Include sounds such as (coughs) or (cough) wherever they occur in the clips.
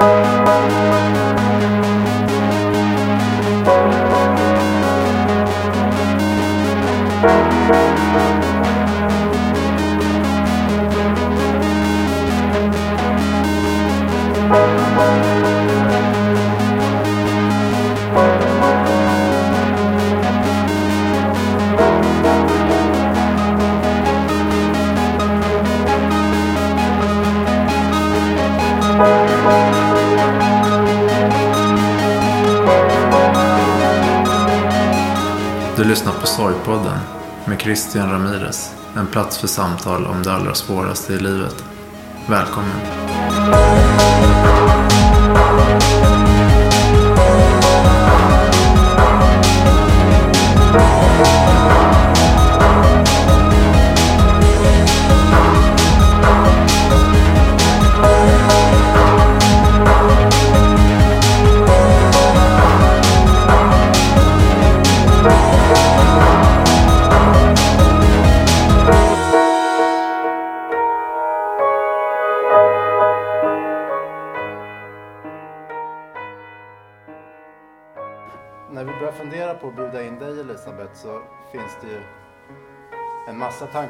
Du på med Christian Ramirez. En plats för samtal om det allra svåraste i livet. Välkommen!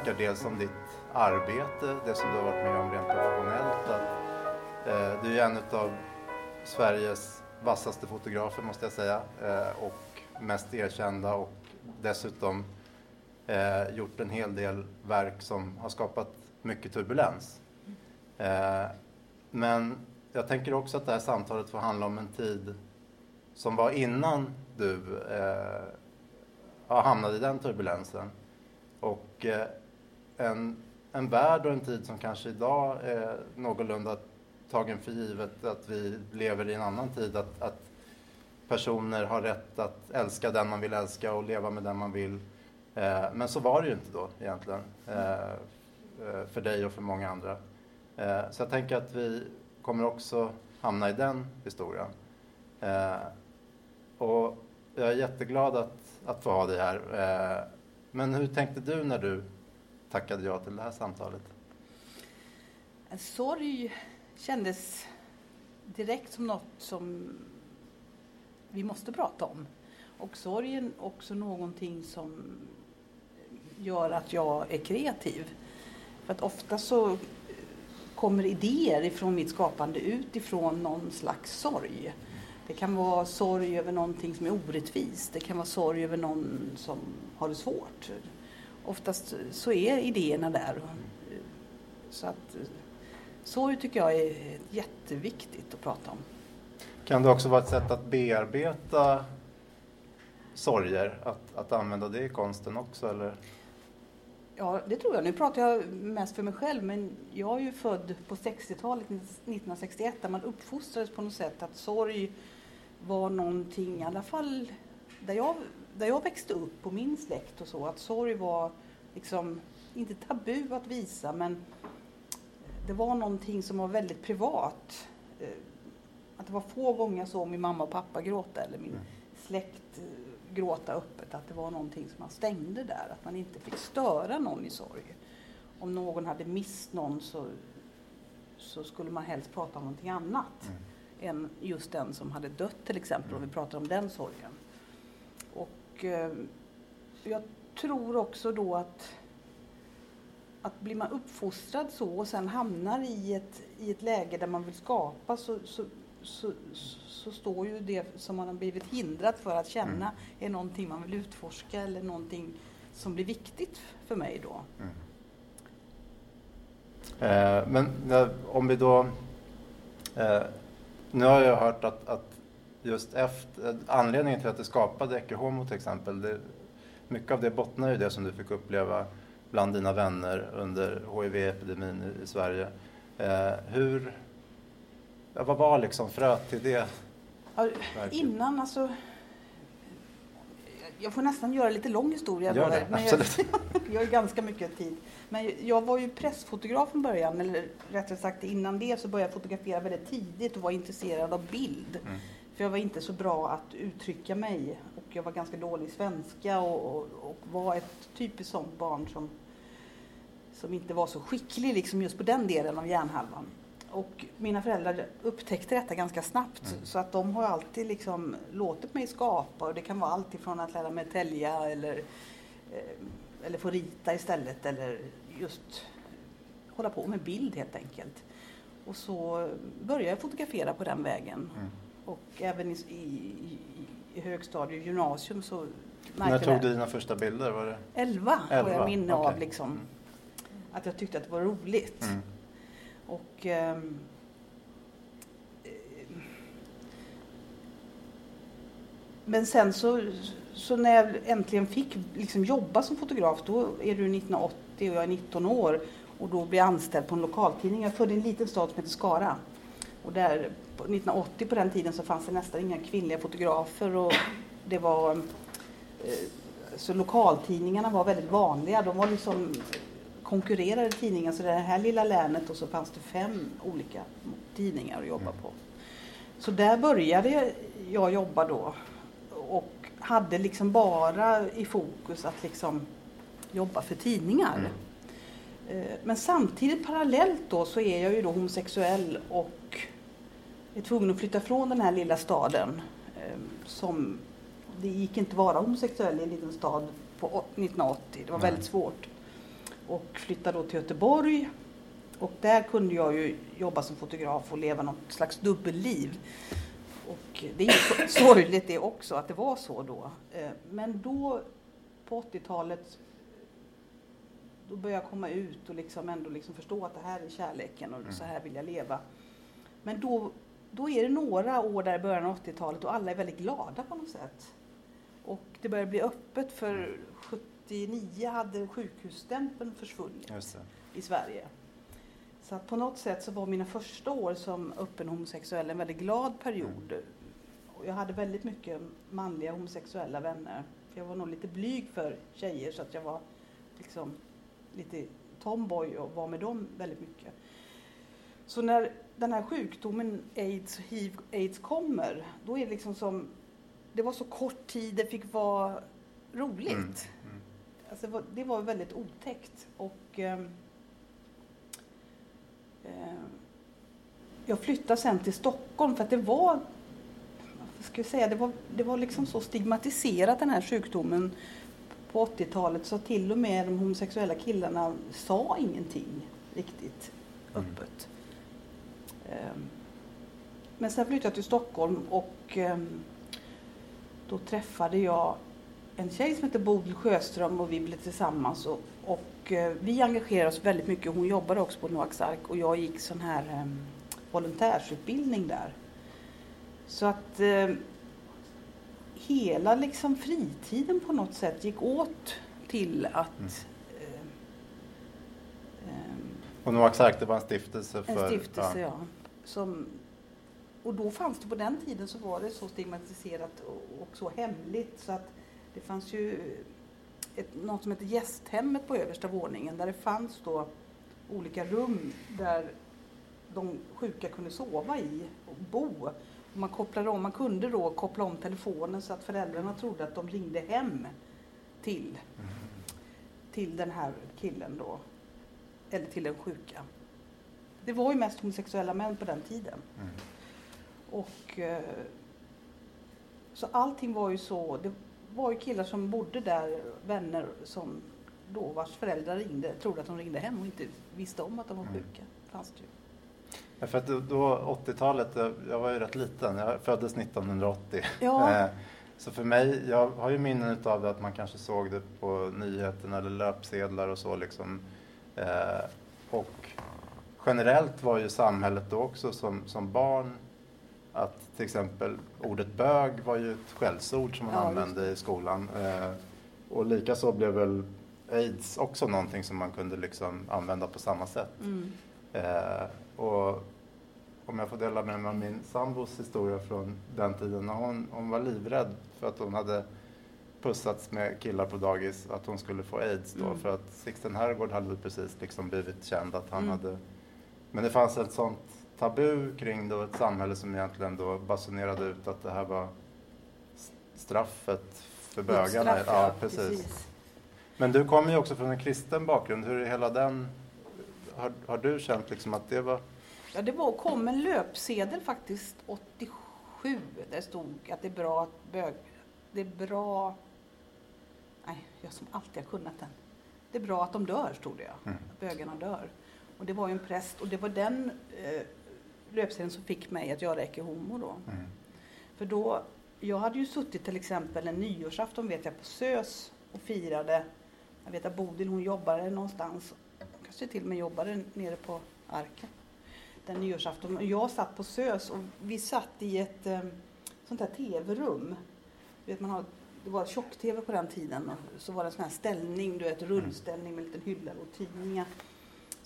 Tankar. Dels om ditt arbete, det som du har varit med om rent professionellt. Att, eh, du är en av Sveriges vassaste fotografer måste jag säga. Eh, och mest erkända och dessutom eh, gjort en hel del verk som har skapat mycket turbulens. Eh, men jag tänker också att det här samtalet får handla om en tid som var innan du eh, hamnade i den turbulensen. Och eh, en, en värld och en tid som kanske idag är någorlunda tagen för givet att vi lever i en annan tid. Att, att personer har rätt att älska den man vill älska och leva med den man vill. Eh, men så var det ju inte då egentligen. Eh, eh för dig och för många andra. Eh, så jag tänker att vi kommer också hamna i den historien. Eh, och jag är jätteglad att, att få ha dig här. Eh, men hur tänkte du när du tackade ja till det här samtalet? Sorg kändes direkt som något som vi måste prata om. Och sorgen också någonting som gör att jag är kreativ. För att ofta så kommer idéer ifrån mitt skapande utifrån någon slags sorg. Det kan vara sorg över någonting som är orättvist. Det kan vara sorg över någon som har det svårt. Oftast så är idéerna där. Så att sorg tycker jag är jätteviktigt att prata om. Kan det också vara ett sätt att bearbeta sorger? Att, att använda det i konsten också? Eller? Ja, det tror jag. Nu pratar jag mest för mig själv, men jag är ju född på 60-talet, 1961, där man uppfostrades på något sätt att sorg var någonting, i alla fall där jag, där jag växte upp på min släkt och så, att sorg var liksom, inte tabu att visa, men det var någonting som var väldigt privat. Eh, att det var få gånger jag såg min mamma och pappa gråta eller min släkt eh, gråta öppet, att det var någonting som man stängde där, att man inte fick störa någon i sorg. Om någon hade mist någon så, så skulle man helst prata om någonting annat. Mm än just den som hade dött till exempel, om vi pratar om den sorgen. Och eh, jag tror också då att, att blir man uppfostrad så och sen hamnar i ett, i ett läge där man vill skapa så, så, så, så står ju det som man har blivit hindrad för att känna mm. är någonting man vill utforska eller någonting som blir viktigt för mig då. Mm. Eh, men om vi då eh, nu har jag hört att, att just efter, anledningen till att det skapade Ecce Homo till exempel, det, mycket av det bottnar i det som du fick uppleva bland dina vänner under HIV-epidemin i, i Sverige. Eh, hur, ja, vad var liksom fröet till det? Ja, innan alltså, jag får nästan göra lite lång historia. Gör det, men jag, (laughs) jag har ganska mycket tid. Men jag var ju pressfotograf från början, eller rättare sagt innan det så började jag fotografera väldigt tidigt och var intresserad av bild. Mm. För jag var inte så bra att uttrycka mig och jag var ganska dålig i svenska och, och, och var ett typiskt sånt barn som, som inte var så skicklig liksom just på den delen av hjärnhalvan. och mina föräldrar upptäckte detta ganska snabbt Mm. så att de har alltid liksom låtit mig skapa och det kan vara allt ifrån att lära mig tälja eller, eh, eller få rita istället eller just hålla på med bild helt enkelt. Och så började jag fotografera på den vägen. Mm. Och även i, i, i, i högstadie och gymnasium så När tog du dina första bilder? Var det? Elva har Elva, jag minne av okej. liksom. Mm. Att jag tyckte att det var roligt. Mm. Och ehm, eh, Men sen så, så när jag äntligen fick liksom jobba som fotograf, då är du 1980 och jag är 19 år och då blir jag anställd på en lokaltidning. Jag är född i en liten stad som heter Skara. Och där, på 1980 på den tiden så fanns det nästan inga kvinnliga fotografer och det var eh, så lokaltidningarna var väldigt vanliga. De var liksom konkurrerade tidningar. Så det här lilla länet och så fanns det fem olika tidningar att jobba på. Så där började jag jobba då och hade liksom bara i fokus att liksom jobba för tidningar. Mm. Eh, Men samtidigt parallellt då så är jag ju då homosexuell och är tvungen att flytta från den här lilla staden. eh, Som, det gick inte att vara homosexuell i en liten stad på å- 1980. Det var Nej. väldigt svårt. Och flyttade då till Göteborg. Och där kunde jag ju jobba som fotograf och leva något slags dubbelliv. Och det är ju (coughs) sorgligt det också att det var så då. Eh, Men då på 80-talet då började jag komma ut och liksom ändå liksom förstå att det här är kärleken och så här vill jag leva. Men då, då är det några år där i början av 80-talet och alla är väldigt glada på något sätt. Och det börjar bli öppet för 79 hade sjukhusstämpeln försvunnit i Sverige. Så att på något sätt så var mina första år som öppen homosexuell en väldigt glad period. Och jag hade väldigt mycket manliga homosexuella vänner. För jag var nog lite blyg för tjejer så att jag var liksom lite tomboy och var med dem väldigt mycket. Så när den här sjukdomen aids, hiv, aids kommer, då är det liksom som, det var så kort tid det fick vara roligt. Mm. Mm. Alltså, det var- väldigt otäckt. Och, ehm, jag flyttade sen till Stockholm för att det var, vad ska jag säga, det var, det var liksom så stigmatiserat den här sjukdomen på 80-talet så till och med de homosexuella killarna sa ingenting riktigt Mm. öppet. Ehm, Men sen flyttade jag till Stockholm och ehm, då träffade jag en tjej som heter Bodil Sjöström och vi blev tillsammans. Och, och eh, vi engagerade oss väldigt mycket. Hon jobbade också på Noaks Ark och jag gick sån här eh, volontärsutbildning där. Så att eh, hela liksom fritiden på något sätt gick åt till att Mm. ehm, Och Noaks Ark, det var en stiftelse för... en stiftelse, ja. Som, och då fanns det på den tiden så var det så stigmatiserat och, och så hemligt så att det fanns ju ett, något som heter gästhemmet på översta våningen där det fanns då olika rum där de sjuka kunde sova i och bo. Och man, kopplade om, man kunde då koppla om telefonen så att föräldrarna trodde att de ringde hem till, till den här killen då. Eller till den sjuka. Det var ju mest homosexuella män på den tiden. Mm. Och, eh, så allting var ju så. Det var ju killar som bodde där, vänner som då vars föräldrar ringde, trodde att de ringde hem och inte visste om att de var Mm. sjuka. Fanns det ju. Ja, för att då- då 80-talet, jag jag var ju rätt liten, jag föddes 1980. Ja. (laughs) Eh, Så för mig, jag har ju minnen av att man kanske såg det på nyheterna eller löpsedlar och så liksom. Eh, Och generellt var ju samhället då också som, som barn att till exempel ordet bög var ju ett skällsord som man Ja, använde i skolan. Eh, Och likaså blev väl aids också någonting som man kunde liksom använda på samma sätt. Mm. Eh, och om jag får dela med mig av min sambos historia från den tiden när hon, hon var livrädd för att hon hade pussats med killar på dagis, att hon skulle få aids då. Mm. För att Sixten Herrgård hade precis liksom blivit känd att han Mm. hade... Men det fanns ett sånt tabu kring då ett samhälle som egentligen då basunerade ut att det här var straffet för bögarna. Straff, ja, precis. Men du kommer ju också från en kristen bakgrund. Hur är hela den... Har, har du känt liksom att det var Ja, det var, kom en löpsedel faktiskt 87 där det stod att det är bra att bög... Det är bra... Nej, jag som alltid har kunnat den. Det är bra att de dör, stod det ja. Mm. Att bögarna dör. Och det var ju en präst och det var den eh, löpsedeln som fick mig att göra Ecce Homo då. Mm. För då, jag hade ju suttit till exempel en nyårsafton vet jag på SÖS och firade. Jag vet att Bodil hon jobbade någonstans, kanske till och med jobbade nere på Arken. Den nyårsafton. Jag satt på SÖS och vi satt i ett eh, sånt här tv-rum. Vet, man har, det var tjock-tv på den tiden och så var det en sån här ställning, du vet rullställning med en liten hylla och tidningar.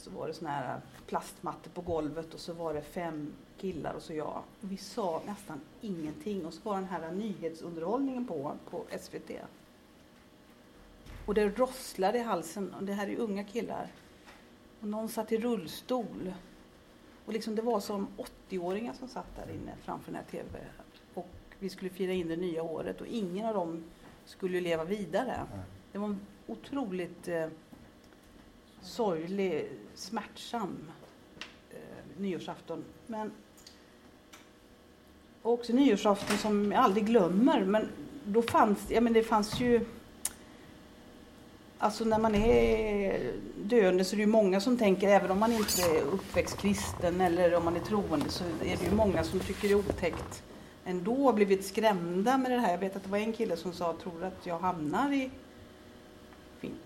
Så var det såna här plastmattor på golvet och så var det fem killar och så jag. Och vi sa nästan ingenting och så var den här nyhetsunderhållningen på, på SVT. Och det rosslade i halsen och det här är ju unga killar. Och någon satt i rullstol. Och liksom det var som 80-åringar som satt där inne framför den här TV. Och vi skulle fira in det nya året och ingen av dem skulle leva vidare. Det var otroligt eh, sorglig, smärtsam eh, nyårsafton. Men och också nyårsafton som jag aldrig glömmer. Men då fanns ja, men det fanns ju Alltså när man är döende så är det ju många som tänker, även om man inte är uppväxt kristen eller om man är troende, så är det ju många som tycker det är otäckt ändå blivit skrämda med det här. Jag vet att det var en kille som sa, tror du att jag hamnar i...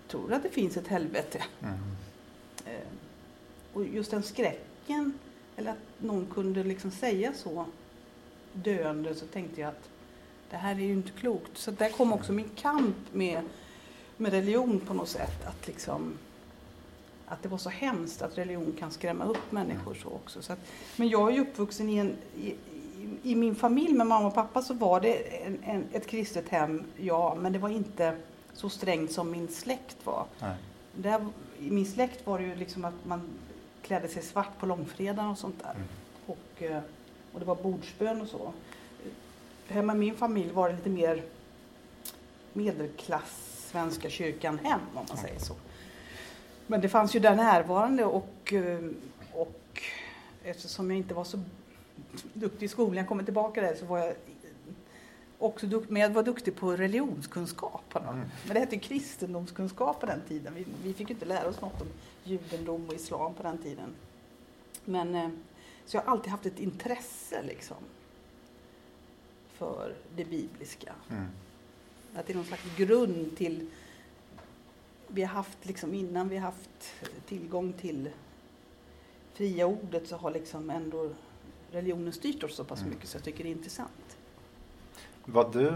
Tror att det finns ett helvete? Mm. Eh, och just den skräcken, eller att någon kunde liksom säga så döende, så tänkte jag att det här är ju inte klokt. Så där kom också min kamp med, med religion på något sätt. Att, liksom, att det var så hemskt att religion kan skrämma upp människor så också. Så att, men jag är ju uppvuxen i en... I- i min familj med mamma och pappa så var det en, en, ett kristet hem, ja, men det var inte så strängt som min släkt var. Nej. Där, I min släkt var det ju liksom att man klädde sig svart på långfredagen och sånt där. Mm. Och, eh, och det var bordsbön och så. Hemma i min familj var det lite mer medelklass Svenska kyrkan hem om man säger så. Men det fanns ju där närvarande och, eh, och eftersom jag inte var så duktig i skolan, jag kommer tillbaka där, så var jag också duktig, men jag var duktig på religionskunskap. Mm. Men det hette kristendomskunskap på den tiden. Vi, vi fick inte lära oss något om judendom och islam på den tiden. Men, eh, så jag har alltid haft ett intresse liksom för det bibliska. Mm. Att det är någon slags grund till... Vi har haft, liksom, innan vi har haft tillgång till fria ordet så har liksom ändå religionen styrt oss så pass Mm. mycket så jag tycker det är intressant. Var du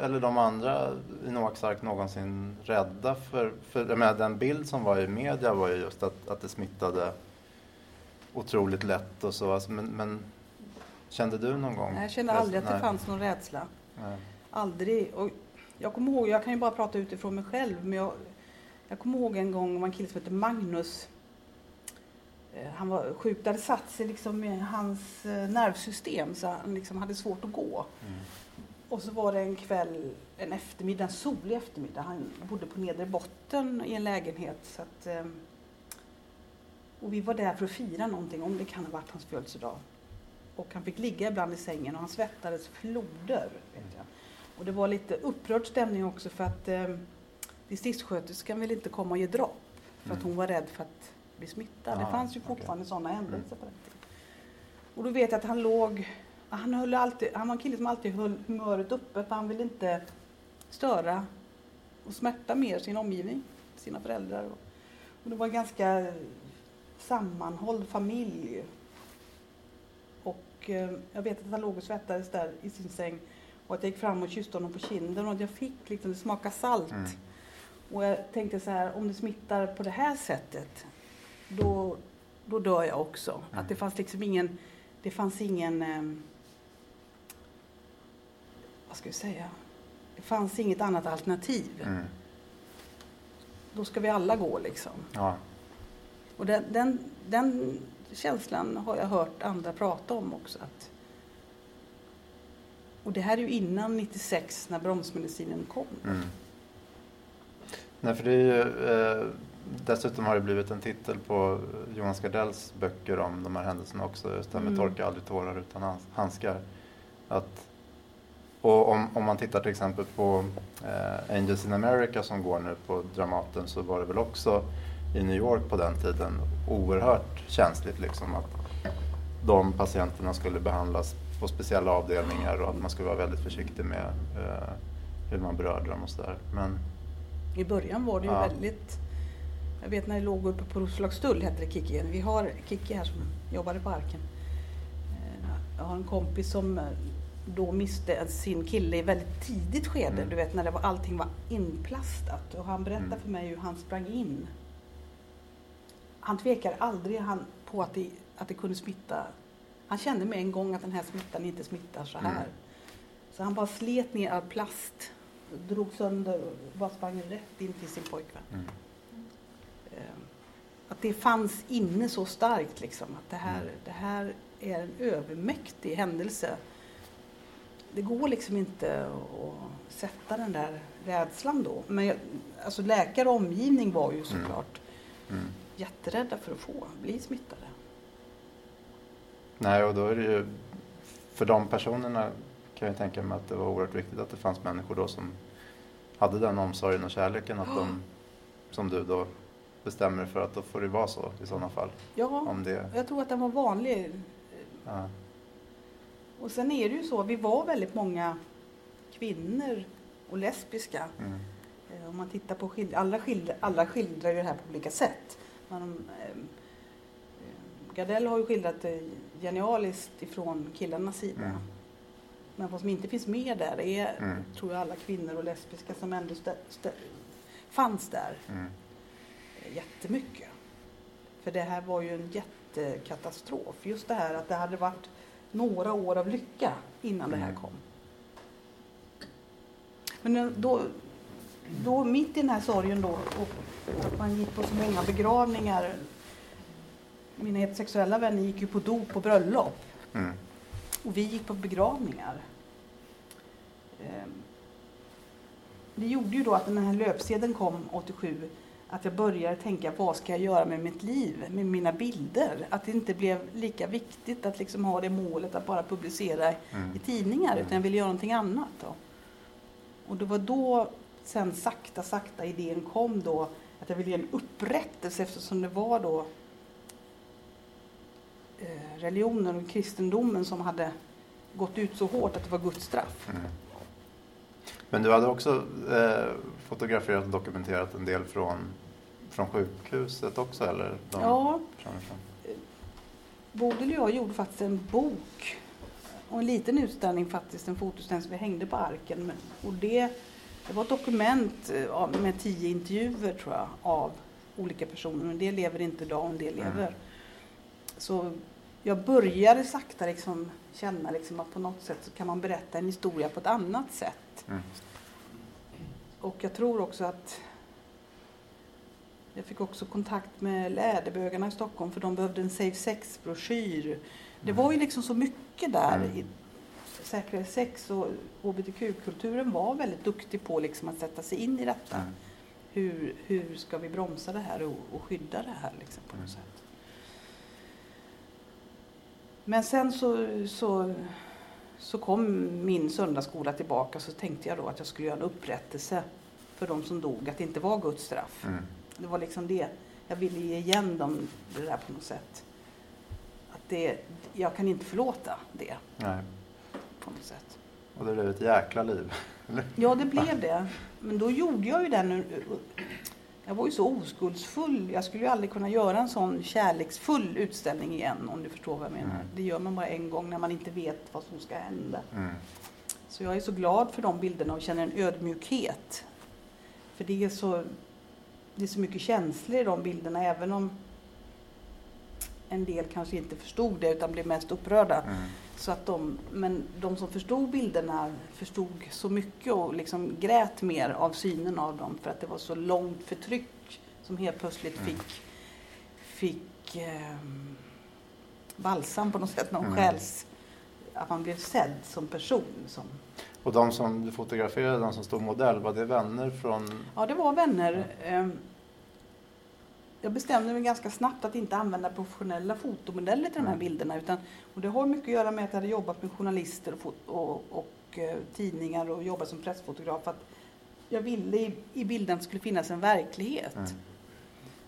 eller de andra i Noaks ark någonsin rädda för, för jag menar, den bild som var i media var ju just att, att det smittade otroligt lätt och så. Alltså, men, men kände du någon gång? Nej, Jag kände aldrig att det Nej. fanns någon rädsla. Nej. Aldrig. Och jag kommer ihåg, jag kan ju bara prata utifrån mig själv, men jag, jag kommer ihåg en gång, det var en kille som hette Magnus. Eh, Han var sjuk, det hade satt sig liksom i hans eh, nervsystem så han liksom hade svårt att gå. Mm. Och så var det en kväll, en eftermiddag, en solig eftermiddag. Han bodde på nedre botten i en lägenhet. Så att, eh, och vi var där för att fira någonting, om det kan ha varit hans födelsedag. Och han fick ligga ibland i sängen och han svettades floder. Vet jag. Och det var lite upprörd stämning också för att eh, distriktssköterskan ville inte komma och ge dropp. För att Mm. hon var rädd för att bli smittad. Ah, det fanns ju fortfarande sådana händelser Mm. på den tiden. Och då vet jag att han låg, han, höll alltid, han var en kille som alltid höll humöret uppe för han ville inte störa och smärta mer sin omgivning, sina föräldrar. Och, och det var en ganska sammanhålld familj. Och eh, jag vet att han låg och svettades där i sin säng och att jag gick fram och kysste honom på kinden och att jag fick liksom, det smaka salt. Mm. Och jag tänkte så här, om det smittar på det här sättet, då, då dör jag också. Mm. Att det fanns liksom ingen, det fanns ingen, eh, vad ska vi säga, det fanns inget annat alternativ. Mm. Då ska vi alla gå liksom. Ja. Och den, den, den känslan har jag hört andra prata om också. Att, och det här är ju innan 96 när bromsmedicinen kom. Mm. Nej, för det är ju, eh, dessutom har det blivit en titel på Jonas Gardells böcker om de här händelserna också. Just det här med Mm. torka aldrig tårar utan handskar. Att, och om, om man tittar till exempel på eh, Angels in America som går nu på Dramaten så var det väl också i New York på den tiden oerhört känsligt liksom att de patienterna skulle behandlas på speciella avdelningar och att man skulle vara väldigt försiktig med eh, hur man berörde dem och sådär. Men I början var det ju Ja. väldigt... Jag vet när jag låg uppe på Roslagstull hette det Kikki. Vi har Kikki här som jobbade på Arken. Eh, Jag har en kompis som eh, då miste sin kille i väldigt tidigt skede. Mm. Du vet när det var, allting var inplastat. Och han berättade Mm. för mig hur han sprang in. Han tvekade aldrig han, på att det, att det kunde smitta. Han kände med en gång att den här smittan inte smittar så här. Mm. Så han bara slet ner all plast, drog sönder och bara sprang rätt in till sin pojkvän. mm. Eh, Att det fanns inne så starkt liksom, att det här, Mm. det här är en övermäktig händelse. Det går liksom inte att sätta den där rädslan då. Men jag, alltså läkare och omgivning var ju såklart Mm. jätterädda för att få bli smittade. Nej, och då är det ju, för de personerna kan jag tänka mig att det var oerhört viktigt att det fanns människor då som hade den omsorgen och kärleken att de, som du då bestämmer för att då får det vara så i sådana fall. Ja, Om det, jag tror att den var vanlig. ja, Och sen är det ju så, vi var väldigt många kvinnor och lesbiska. mm, Eh, Om man tittar på skild- alla, skildrar, alla skildrar ju det här på olika sätt. Om, eh, eh, Gardell har ju skildrat det genialiskt ifrån killarnas sida. mm, Men vad som inte finns med där är, Mm. tror jag, alla kvinnor och lesbiska som ändå fanns där mm, eh, jättemycket. För det här var ju en jättekatastrof. Just det här att det hade varit några år av lycka innan det här Mm. kom. Men då, då mitt i den här sorgen då och att man gick på så många begravningar. Mina heterosexuella vänner gick ju på dop och bröllop mm, och vi gick på begravningar. Ehm, Det gjorde ju då att när den här löpsedeln kom 87 att jag började tänka vad ska jag göra med mitt liv, med mina bilder? Att det inte blev lika viktigt att liksom ha det målet att bara publicera mm, i tidningar utan jag ville göra någonting annat. Då. Och det var då sen sakta, sakta idén kom då att jag ville ge en upprättelse eftersom det var då eh, religionen och kristendomen som hade gått ut så hårt att det var Guds straff. mm. Men du hade också eh, fotograferat och dokumenterat en del från, från sjukhuset också eller? De Ja, Bodil och jag gjorde faktiskt en bok och en liten utställning faktiskt, en fotoutställning som vi hängde på arken. Och det, det var ett dokument eh, med tio intervjuer tror jag av olika personer. En del lever inte idag och en del Mm. lever. Så jag började sakta liksom känna liksom att på något sätt så kan man berätta en historia på ett annat sätt. Mm, Och jag tror också att jag fick också kontakt med läderbögarna i Stockholm för de behövde en Safe Sex-broschyr. Det var ju liksom så mycket där. Mm. Säkrare sex och hbtq-kulturen var väldigt duktig på liksom att sätta sig in i detta. mm, Hur, hur ska vi bromsa det här och, och skydda det här liksom på något Mm. sätt. Men sen så, så, så kom min söndagsskola tillbaka så tänkte jag då att jag skulle göra en upprättelse för de som dog, att det inte var Guds straff. mm, Det var liksom det. Jag ville ge igen dem det där på något sätt. Att det, jag kan inte förlåta det nej. på något sätt. Och det blev ett jäkla liv. Ja, det (laughs) blev det. Men då gjorde jag ju den. Jag var ju så oskuldsfull. Jag skulle ju aldrig kunna göra en sån kärleksfull utställning igen om du förstår vad jag menar. Mm. Det gör man bara en gång när man inte vet vad som ska hända. Mm, Så jag är så glad för de bilderna och känner en ödmjukhet. För det är så, det är så mycket känslor i de bilderna även om en del kanske inte förstod det utan blev mest upprörda. mm, Så att de, men de som förstod bilderna förstod så mycket och liksom grät mer av synen av dem för att det var så långt förtryck som helt plötsligt Mm. fick, fick eh, balsam på något sätt, någon Mm. själs... Att man blev sedd som person. Som, Och de som du fotograferade, de som stod modell, var det vänner från... ja, det var vänner. Eh, jag bestämde mig ganska snabbt att inte använda professionella fotomodeller till de här bilderna. Utan, och det har mycket att göra med att jag hade jobbat med journalister och, och, och eh, tidningar och jobbat som pressfotograf. Att jag ville i, i bilden skulle finnas en verklighet. Mm.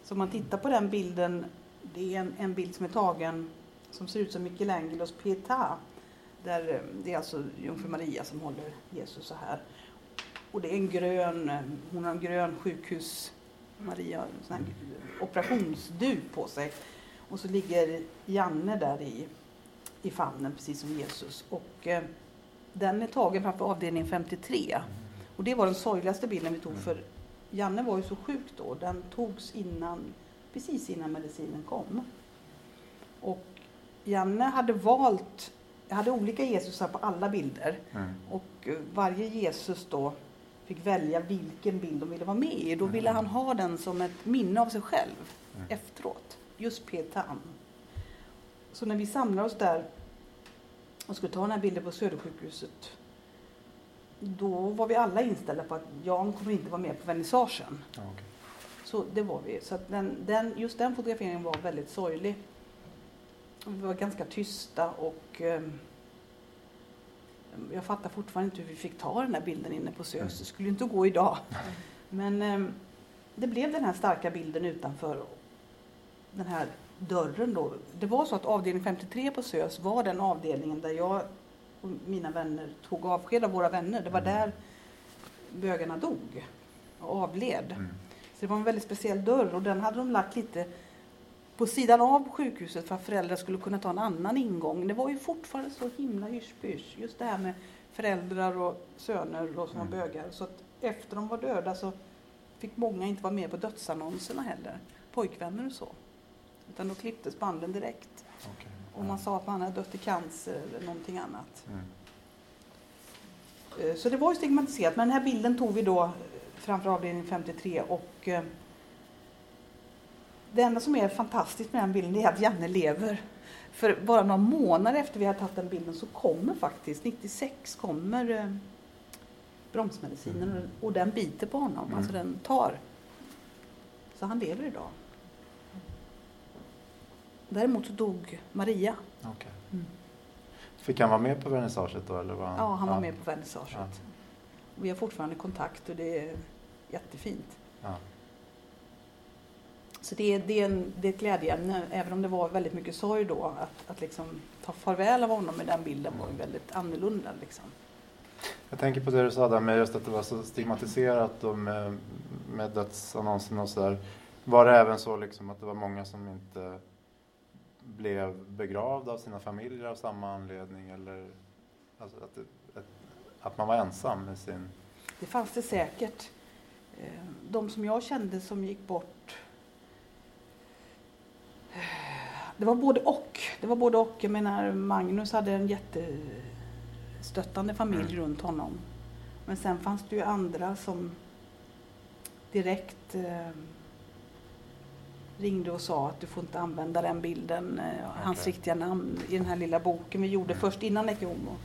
Så om man tittar på den bilden, det är en, en bild som är tagen som ser ut som Michelangelos Pietà. Där, eh, det är alltså jungfru Maria som håller Jesus så här. Och det är en grön, eh, hon har en grön sjukhus, Maria, sån här operationsduk på sig. Och så ligger Janne där i, i famnen precis som Jesus. Och eh, den är tagen framför avdelning 53. Och det var den sorgligaste bilden vi tog för Janne var ju så sjuk då. Den togs innan, precis innan medicinen kom. Och Janne hade valt, jag hade olika Jesusar på alla bilder. Mm. Och eh, varje Jesus då fick välja vilken bild de ville vara med i. Då ville han ha den som ett minne av sig själv mm. efteråt. Just Petan. Så när vi samlade oss där och skulle ta den här bilden på Södersjukhuset då var vi alla inställda på att Jan kommer inte vara med på vernissagen. okay. Så det var vi. Så den, den, just den fotograferingen var väldigt sorglig. Vi var ganska tysta och eh, jag fattar fortfarande inte hur vi fick ta den här bilden inne på SÖS. Mm. Det skulle inte gå idag. Men eh, det blev den här starka bilden utanför den här dörren då. Det var så att avdelning 53 på SÖS var den avdelningen där jag och mina vänner tog avsked av våra vänner. Det var mm. där bögarna dog och avled. Mm. Så det var en väldigt speciell dörr och den hade de lagt lite på sidan av sjukhuset för att föräldrar skulle kunna ta en annan ingång. Det var ju fortfarande så himla hysch Just det här med föräldrar och söner då, som mm. var bögar. Så att efter de var döda så fick många inte vara med på dödsannonserna heller. Pojkvänner och så. Utan då klipptes banden direkt. Okay. Och man sa att man hade dött i cancer eller någonting annat. Mm. Eh, så det var ju stigmatiserat. Men den här bilden tog vi då framför avdelning 53 och eh, det enda som är fantastiskt med den bilden är att Janne lever. För bara några månader efter vi har tagit den bilden så kommer faktiskt, 96 kommer eh, bromsmedicinen mm. och den biter på honom, mm. alltså den tar. Så han lever idag. Däremot så dog Maria. Okay. Mm. Fick han vara med på vernissaget då? Eller var han... Ja, han var ja. med på vernissaget. Ja. Vi har fortfarande kontakt och det är jättefint. Ja. Så det är, det, är en, det är ett glädjeämne, även om det var väldigt mycket sorg då. Att, att liksom ta farväl av honom med den bilden var ju väldigt annorlunda. Liksom. Jag tänker på det du sa där med just att det var så stigmatiserat och med, med dödsannonserna och sådär. Var det även så liksom att det var många som inte blev begravda av sina familjer av samma anledning? Eller alltså att, det, att man var ensam med sin... Det fanns det säkert. Eh, de som jag kände som gick bort det var både och. Det var både och. Jag menar, Magnus hade en jättestöttande familj mm. runt honom. Men sen fanns det ju andra som direkt eh, ringde och sa att du får inte använda den bilden, eh, okay. hans riktiga namn, i den här lilla boken vi gjorde först innan Ecce Homo.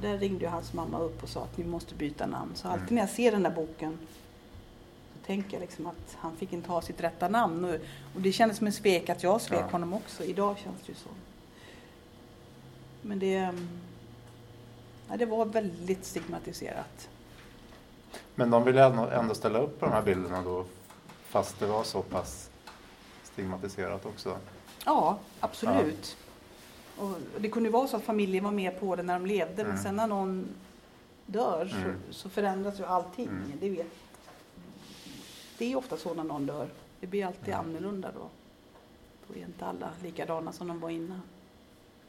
Där ringde hans mamma upp och sa att ni måste byta namn. Så alltid mm. när jag ser den där boken tänker jag liksom att han fick inte ha sitt rätta namn. Och, och det kändes som en svek att jag svek ja. honom också. Idag känns det ju så. Men det, mm, ja, det var väldigt stigmatiserat. Men de ville ändå ställa upp på de här bilderna då fast det var så pass stigmatiserat också? Ja, absolut. Ja. Och det kunde vara så att familjen var med på det när de levde, mm. men sen när någon dör mm. så, så, förändras ju allting. Mm. Det, vet. Det är ofta så när någon dör. Det blir alltid annorlunda då. Då är inte alla likadana som de var innan.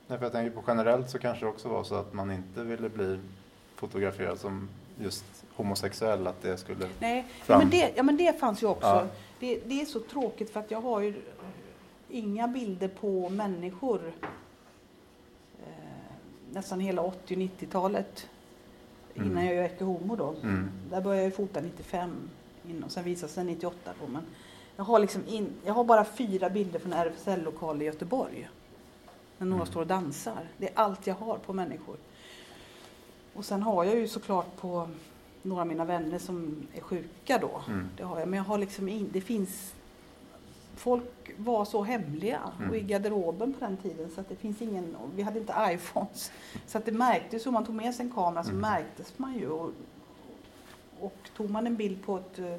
Nej, för jag tänker på generellt så kanske det också var så att man inte ville bli fotograferad som just homosexuell, att det skulle Nej, fram... ja, men det, ja men det fanns ju också. Ja. Det, det, är så tråkigt för att jag har ju inga bilder på människor eh, nästan hela 80 och 90-talet innan mm. jag gör Homo då. Mm. Där började jag fota 95 och sen visade sig 98 då. Men jag har, liksom in, jag har bara fyra bilder från RFSL-lokal i Göteborg. När några mm. står och dansar. Det är allt jag har på människor. Och sen har jag ju såklart på några av mina vänner som är sjuka då. Mm. Det har jag. Men jag har liksom in, det finns folk var så hemliga Mm. och i garderoben på den tiden så att det finns ingen, vi hade inte iPhones. Så att det märktes, om man tog med sig en kamera så Mm. märktes man ju. Och, och tog man en bild på ett, eh,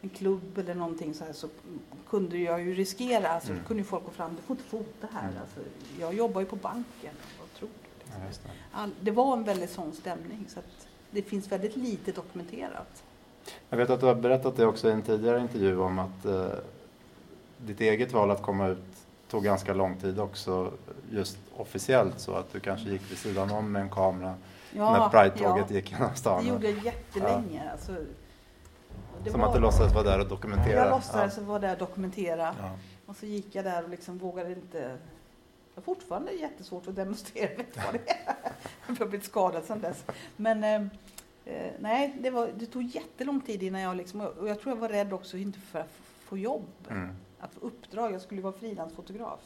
en klubb eller någonting så här så kunde jag ju riskera, alltså Mm. kunde folk gå fram, du får inte fota här. Mm. Alltså, jag jobbar ju på banken, vad tror du? Liksom. Ja, det. All, det var en väldigt sån stämning så att det finns väldigt lite dokumenterat. Jag vet att du har berättat det också i en tidigare intervju om att eh, ditt eget val att komma ut tog ganska lång tid också just officiellt så att du kanske gick vid sidan om med en kamera när Pride-tåget gick genom stan. Det gjorde jag jättelänge. Alltså, det Som var- att du låtsades vara där och dokumentera. Jag låtsades vara där och dokumentera. Ja. Och så gick jag där och liksom vågade inte... Jag har fortfarande jättesvårt att demonstrera, vet du vad det är? (laughs) Jag har blivit skadad sedan dess. Men eh, eh, nej, det, var, det tog jättelång tid innan jag liksom... Och jag tror jag var rädd också, inte för att få jobb. Mm. Att få uppdrag. Jag skulle vara frilansfotograf.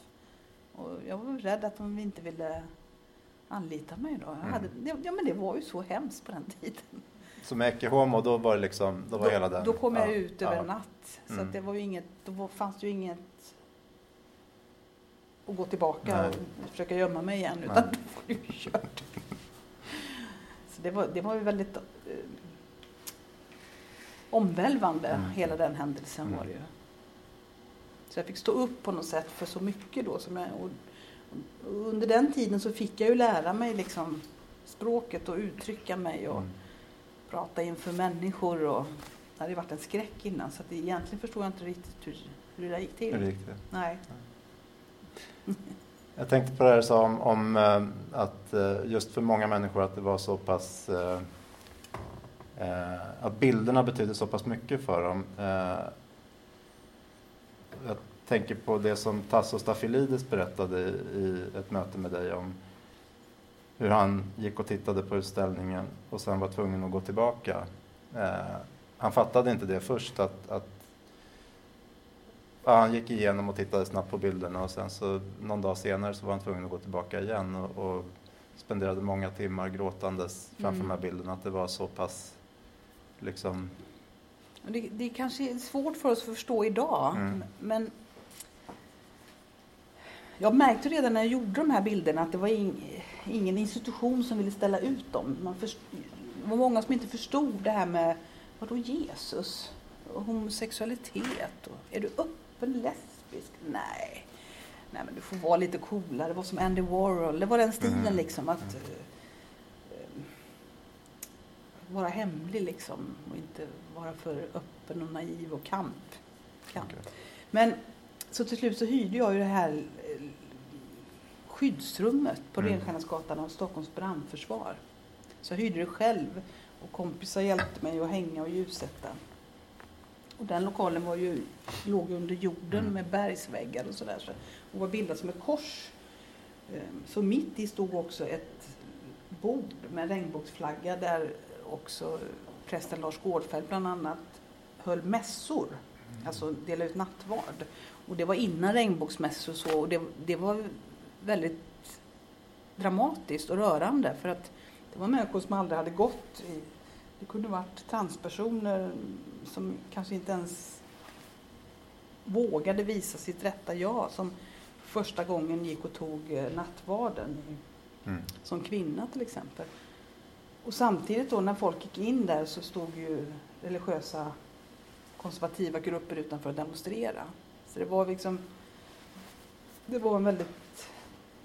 Och jag var rädd att de inte ville anlita mig då. Mm. hade, ja men det var ju så hemskt på den tiden. Så med Ecce Homo, då var det liksom, då var hela den. Då kom jag ja, ut över ja. en natt. Så Mm. det var ju inget, då fanns det ju inget att gå tillbaka Nej. och försöka gömma mig igen. Utan Nej. då var det ju kört. Så det var, det var ju väldigt eh, omvälvande, Mm. hela den händelsen Mm. var det ju. Så jag fick stå upp på något sätt för så mycket då. Som jag, och under den tiden så fick jag ju lära mig liksom språket och uttrycka mig och Mm. prata inför människor. Och, det hade varit en skräck innan så att egentligen förstår jag inte riktigt hur, hur det gick till. Hur gick det? Nej. (laughs) Jag tänkte på det här sa om, eh, att eh, just för många människor att det var så pass eh, att bilderna betydde så pass mycket för dem. Tänker på det som Tasso Stafylidis berättade i, ett möte med dig om hur han gick och tittade på utställningen och sen var tvungen att gå tillbaka. Eh, han fattade inte det först att, att Ja, han gick igenom och tittade snabbt på bilderna och sen så någon dag senare så var han tvungen att gå tillbaka igen och, och spenderade många timmar gråtandes framför Mm. de här bilderna. Att det var så pass liksom... Det, det kanske är svårt för oss att förstå idag. Mm. Men jag märkte redan när jag gjorde de här bilderna att det var ing, ingen institution som ville ställa ut dem. Man först, det var många som inte förstod det här med vadå Jesus? Och homosexualitet? Och, är du öppen lesbisk? Nej. Nej men du får vara lite coolare, vara som Andy Warhol. Det var den stilen Mm. liksom. att eh, Vara hemlig liksom och inte vara för öppen och naiv och kamp. kamp. Men så till slut så hyrde jag ju det här skyddsrummet på Mm. Renstjärnasgatan av Stockholms brandförsvar. Så jag hyrde det själv och kompisar hjälpte mig att hänga och ljussätta. Och den lokalen var ju, låg under jorden Mm. med bergsväggar och sådär. Så, och var bildad som ett kors. Ehm, Så mitt i stod också ett bord med regnbågsflagga där också prästen Lars Gårdfeldt bland annat höll mässor. Alltså delade ut nattvard. Och det var innan regnbågsmässor och så. Och det, det var väldigt dramatiskt och rörande. För att det var människor som aldrig hade gått i... Det kunde varit transpersoner som kanske inte ens vågade visa sitt rätta jag. Som första gången gick och tog eh, nattvarden Mm. som kvinna till exempel. Och samtidigt då när folk gick in där så stod ju religiösa konservativa grupper utanför att demonstrera. Så det var liksom det var en väldigt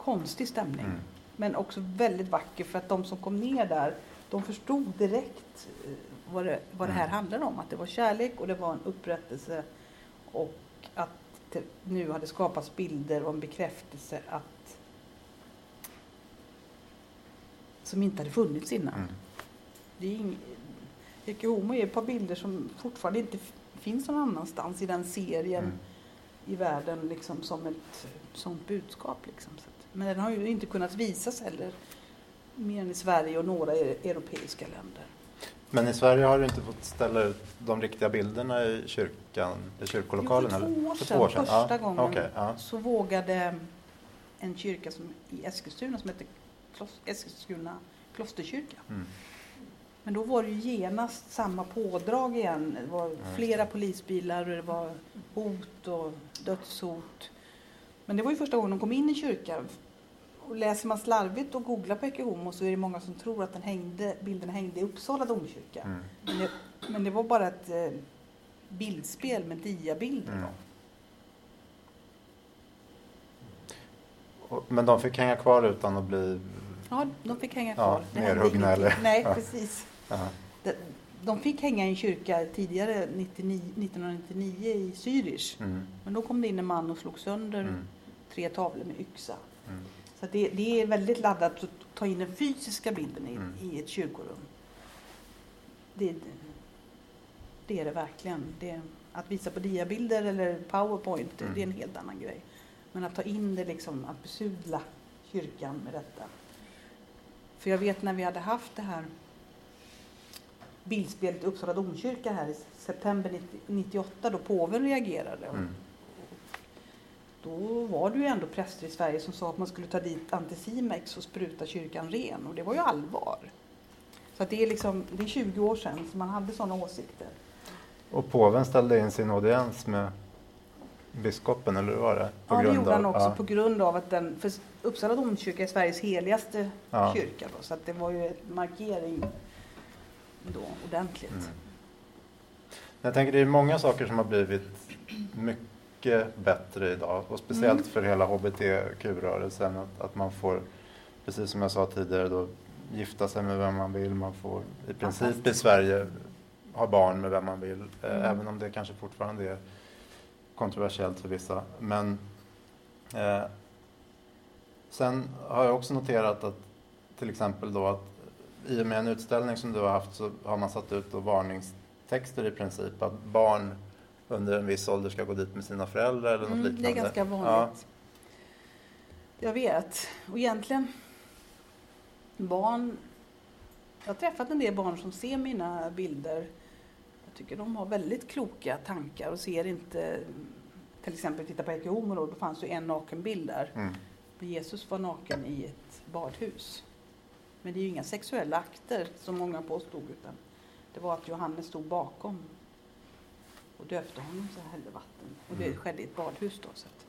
konstig stämning. Mm. Men också väldigt vacker för att de som kom ner där de förstod direkt eh, vad det, vad det här Mm. handlade om. Att det var kärlek och det var en upprättelse och att det nu hade skapats bilder och en bekräftelse att som inte hade funnits innan. Mm. Det är ing... Homo är ett par bilder som fortfarande inte finns någon annanstans i den serien Mm. i världen liksom som ett sånt budskap. Liksom. Så men den har ju inte kunnat visas heller mer än i Sverige och några e- europeiska länder. Men i Sverige har du inte fått ställa ut de riktiga bilderna i kyrkan, i kyrkolokalen? Jo, för två år För sedan, två år sedan? första ja. gången. okej, ja. Så vågade en kyrka som, i Eskilstuna som heter Klos- Eskilstuna klosterkyrka Mm. Men då var det ju genast samma pådrag igen. Det var flera polisbilar och det var hot och dödshot. Men det var ju första gången de kom in i kyrkan. Och läser man slarvigt och googlar på Ecce Homo så är det många som tror att den hängde, bilden hängde i Uppsala domkyrka. Mm. Men, det, men det var bara ett eh, bildspel med diabilder. Mm. Och- Men de fick hänga kvar utan att bli... Ja, de fick hänga Ja, kvar. Hände nerhuggna eller- Nej, Ja. precis. Ja. De, de fick hänga i en kyrka tidigare, 99, 1999 i Zürich. Mm. Men då kom det in en man och slog sönder Mm. tre tavlor med yxa. Mm. Så det, det är väldigt laddat att ta in den fysiska bilden i, Mm. i ett kyrkorum. Det, det är det verkligen. Det, att visa på diabilder eller powerpoint, Mm. det är en helt annan grej. Men att ta in det, liksom, att besudla kyrkan med detta. För jag vet när vi hade haft det här bildspelet i Uppsala domkyrka här i september 90 98 då påven reagerade. Mm. Då var det ju ändå präster i Sverige som sa att man skulle ta dit Anticimex och spruta kyrkan ren. Och det var ju allvar. Så det, är liksom, det är 20 år sedan som man hade sådana åsikter. Och påven ställde in sin audiens med biskopen, eller hur var det? ja, det gjorde han också ja. på grund av att den, för Uppsala domkyrka är Sveriges heligaste Ja. kyrka. Då, så att det var ju en markering då, ordentligt. Mm. Jag tänker det är många saker som har blivit mycket bättre idag och speciellt Mm. för hela hbtq-rörelsen att, att man får, precis som jag sa tidigare, då, gifta sig med vem man vill. Man får i princip i. Sverige ha barn med vem man vill, eh, Mm. även om det kanske fortfarande är kontroversiellt för vissa. Men eh, sen har jag också noterat att till exempel då att i och med en utställning som du har haft så har man satt ut varningstexter i princip att barn under en viss ålder ska gå dit med sina föräldrar eller något Mm, det liknande. är ganska vanligt. Jag vet. Och egentligen, barn... Jag har träffat en del barn som ser mina bilder. Jag tycker de har väldigt kloka tankar och ser inte... Till exempel titta på Ecce Homo då, då fanns ju en nakenbild där. Ja. Mm. Jesus var naken i ett badhus. Men det är ju inga sexuella akter som många påstod utan det var att Johannes stod bakom och döpte honom så hällde vatten. Och det Mm. skedde i ett badhus då. Så att,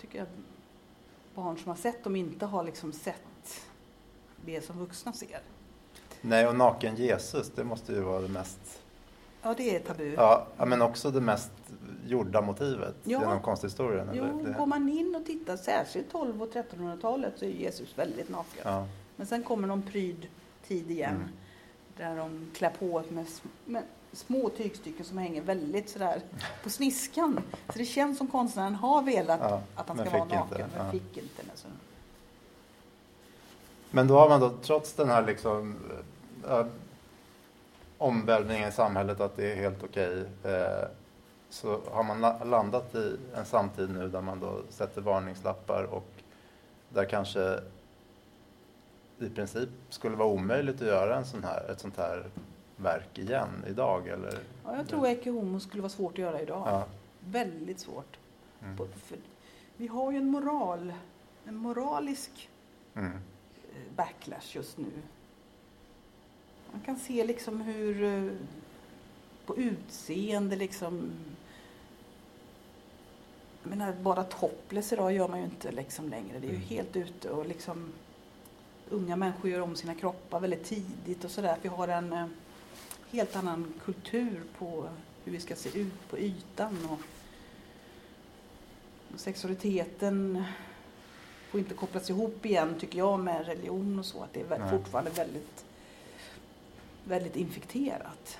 tycker jag barn som har sett dem inte har liksom sett det som vuxna ser. Nej, och naken Jesus, det måste ju vara det mest, Ja, det är tabu. ja, men också det mest gjorda motivet Ja. genom konsthistorien. Jo, eller? Det, går man in och tittar, särskilt 12 och 1300-talet, så är Jesus väldigt naken. ja. Men sen kommer någon pryd tid igen. Mm. Där de klär på med, med små tygstycken som hänger väldigt sådär på sniskan. Så det känns som konstnären har velat Ja, att han ska vara naken, inte, men ja. fick inte. Alltså. Men då har man då trots den här liksom, äh, omvälvningen i samhället att det är helt okej eh, så har man la- landat i en samtid nu där man då sätter varningslappar och där kanske i princip skulle vara omöjligt att göra en sån här, ett sånt här verk igen idag. Eller? Ja, jag tror Ecce Homo skulle vara svårt att göra idag. Ja. Väldigt svårt. Mm. För vi har ju en moral, en moralisk Mm. eh, backlash just nu. Man kan se liksom hur eh, på utseende liksom jag menar, bara topless idag gör man ju inte liksom längre. Det är ju Mm. helt ute och liksom unga människor gör om sina kroppar väldigt tidigt och sådär. Vi har en eh, helt annan kultur på hur vi ska se ut på ytan och, och sexualiteten får inte kopplas ihop igen tycker jag med religion och så. Att det är Nej. fortfarande väldigt, väldigt infekterat.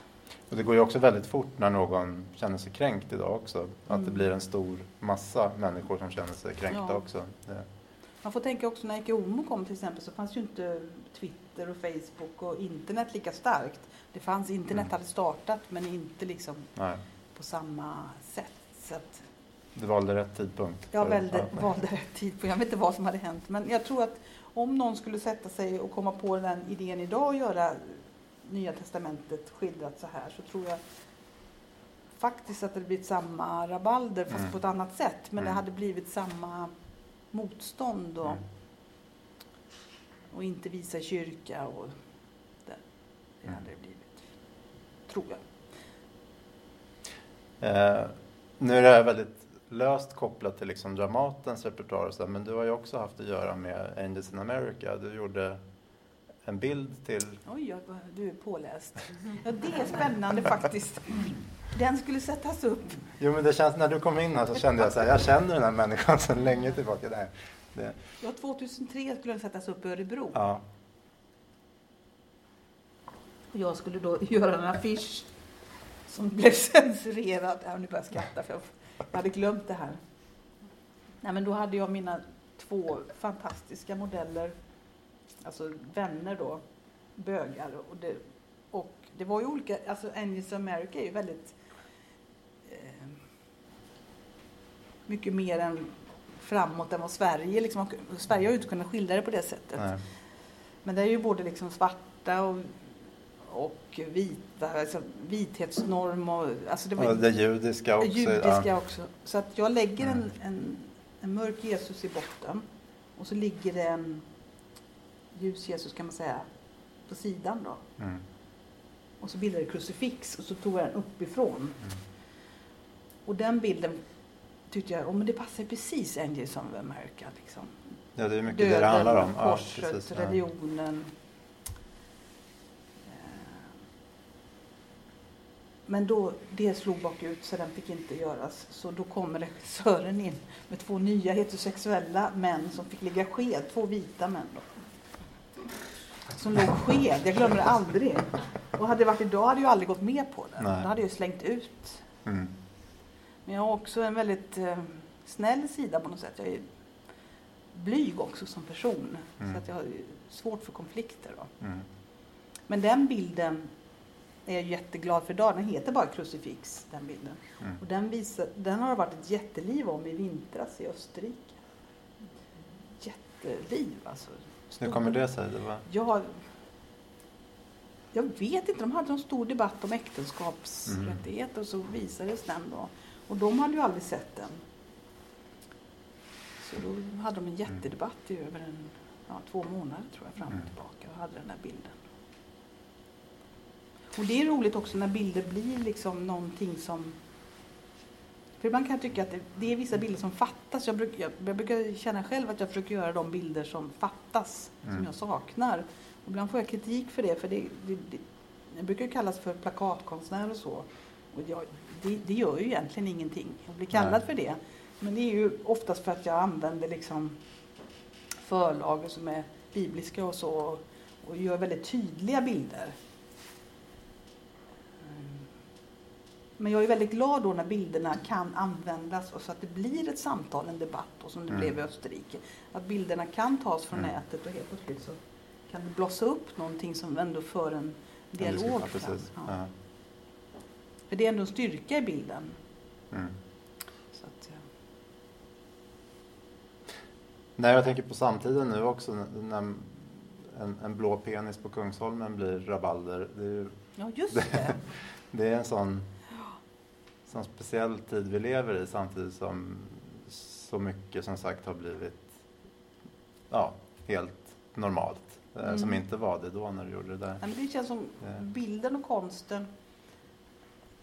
Och det går ju också väldigt fort när någon känner sig kränkt idag också. Att det Mm. blir en stor massa människor som känner sig kränkta Ja. också. Det, Man får tänka också när Ecce Homo kom till exempel så fanns ju inte Twitter och Facebook och internet lika starkt. Det fanns, internet Mm. hade startat men inte liksom nej, på samma sätt. Så att du valde rätt tidpunkt. jag valde, valde rätt tid på, jag vet inte vad som hade hänt. Men jag tror att om någon skulle sätta sig och komma på den idén idag och göra Nya Testamentet skildrat så här så tror jag faktiskt att det blivit samma rabalder fast Mm. på ett annat sätt. Men det Mm. hade blivit samma motstånd och, Mm. och inte visa i kyrka och det. Det hade det blivit. Tror jag. Eh, nu är det här väldigt löst kopplat till liksom Dramatens repertoar och så, men du har ju också haft att göra med Angels in America. Du gjorde en bild till... Oj, jag, du är påläst. Ja, det är spännande faktiskt. Den skulle sättas upp. Jo, men det känns, när du kom in här så kände jag så här, jag känner den här människan sedan länge tillbaka. Där. Det, Ja, 2003 skulle den sättas upp i Örebro. ja. Och jag skulle då (laughs) göra en affisch som blev (laughs) censurerad. Ja, nu börjar jag skratta för jag hade glömt det här. Nej, men då hade jag mina två fantastiska modeller, alltså vänner då, bögar. Och det, och det var ju olika, alltså Angels America är ju väldigt eh, mycket mer än framåt än vad Sverige liksom, Sverige har ju inte kunnat skildra det på det sättet. Nej. Men det är ju både liksom svarta och, och vita, alltså vithetsnorm och alltså det var Och det judiska också. judiska ja. också. Så att jag lägger en, Mm. en, en mörk Jesus i botten och så ligger det en ljus Jesus kan man säga på sidan då. Mm. Och så bildar det krucifix och så tog jag den uppifrån. Mm. Och den bilden tyckte jag, oh, men det passar precis Angels of America. Liksom. Ja, det är mycket det det handlar om. Ja, korset, precis, ja. religionen. Eh, Men då, det slog bakut så den fick inte göras. Så då kom regissören in med två nya heterosexuella män som fick ligga sked, två vita män. Då. Som låg sked, jag glömmer det aldrig. Och hade det varit idag hade jag aldrig gått med på det. Nej. Då hade jag slängt ut. Mm. Men jag har också en väldigt eh, snäll sida på något sätt. Jag är blyg också som person. Mm. Så att jag har svårt för konflikter. Då. Mm. Men den bilden är jag jätteglad för idag. Den heter bara Krucifix, den bilden. Mm. Och den, visar, den har det varit ett jätteliv om i vintras i Österrike. Jätteliv alltså. Hur kommer det sig? Det var... Jag, jag vet inte, de hade en stor debatt om äktenskapsrättigheter och så visades den då. Och de hade ju aldrig sett den. Så då hade de en jättedebatt i över en, ja, två månader tror jag fram och Mm. tillbaka och hade den där bilden. Och det är roligt också när bilder blir liksom någonting som för ibland kan jag tycka att det, det är vissa bilder som fattas. Jag, bruk, jag, jag brukar känna själv att jag försöker göra de bilder som fattas, Mm. som jag saknar. Och ibland får jag kritik för det, för det, det, det jag brukar kallas för plakatkonstnär och så. Och jag, det, det gör ju egentligen ingenting att bli kallad Nej. för det. Men det är ju oftast för att jag använder liksom förlager som är bibliska och så och gör väldigt tydliga bilder. Men jag är väldigt glad då när bilderna kan användas och så att det blir ett samtal, en debatt och som det Mm. blev i Österrike. Att bilderna kan tas från Mm. nätet och helt plötsligt så kan det blossa upp någonting som ändå för en dialog ja, fram. Ja. Ja. För det är ändå en styrka i bilden. Mm. Att, ja. Nej, jag tänker på samtiden nu också när en, en blå penis på Kungsholmen blir rabalder. Ju, ja, just det. (laughs) det är en sån, sån speciell tid vi lever i samtidigt som så mycket som sagt har blivit ja, helt normalt. eh, Mm. Som inte var det då när du gjorde det där. Men det känns som Ja. bilden och konsten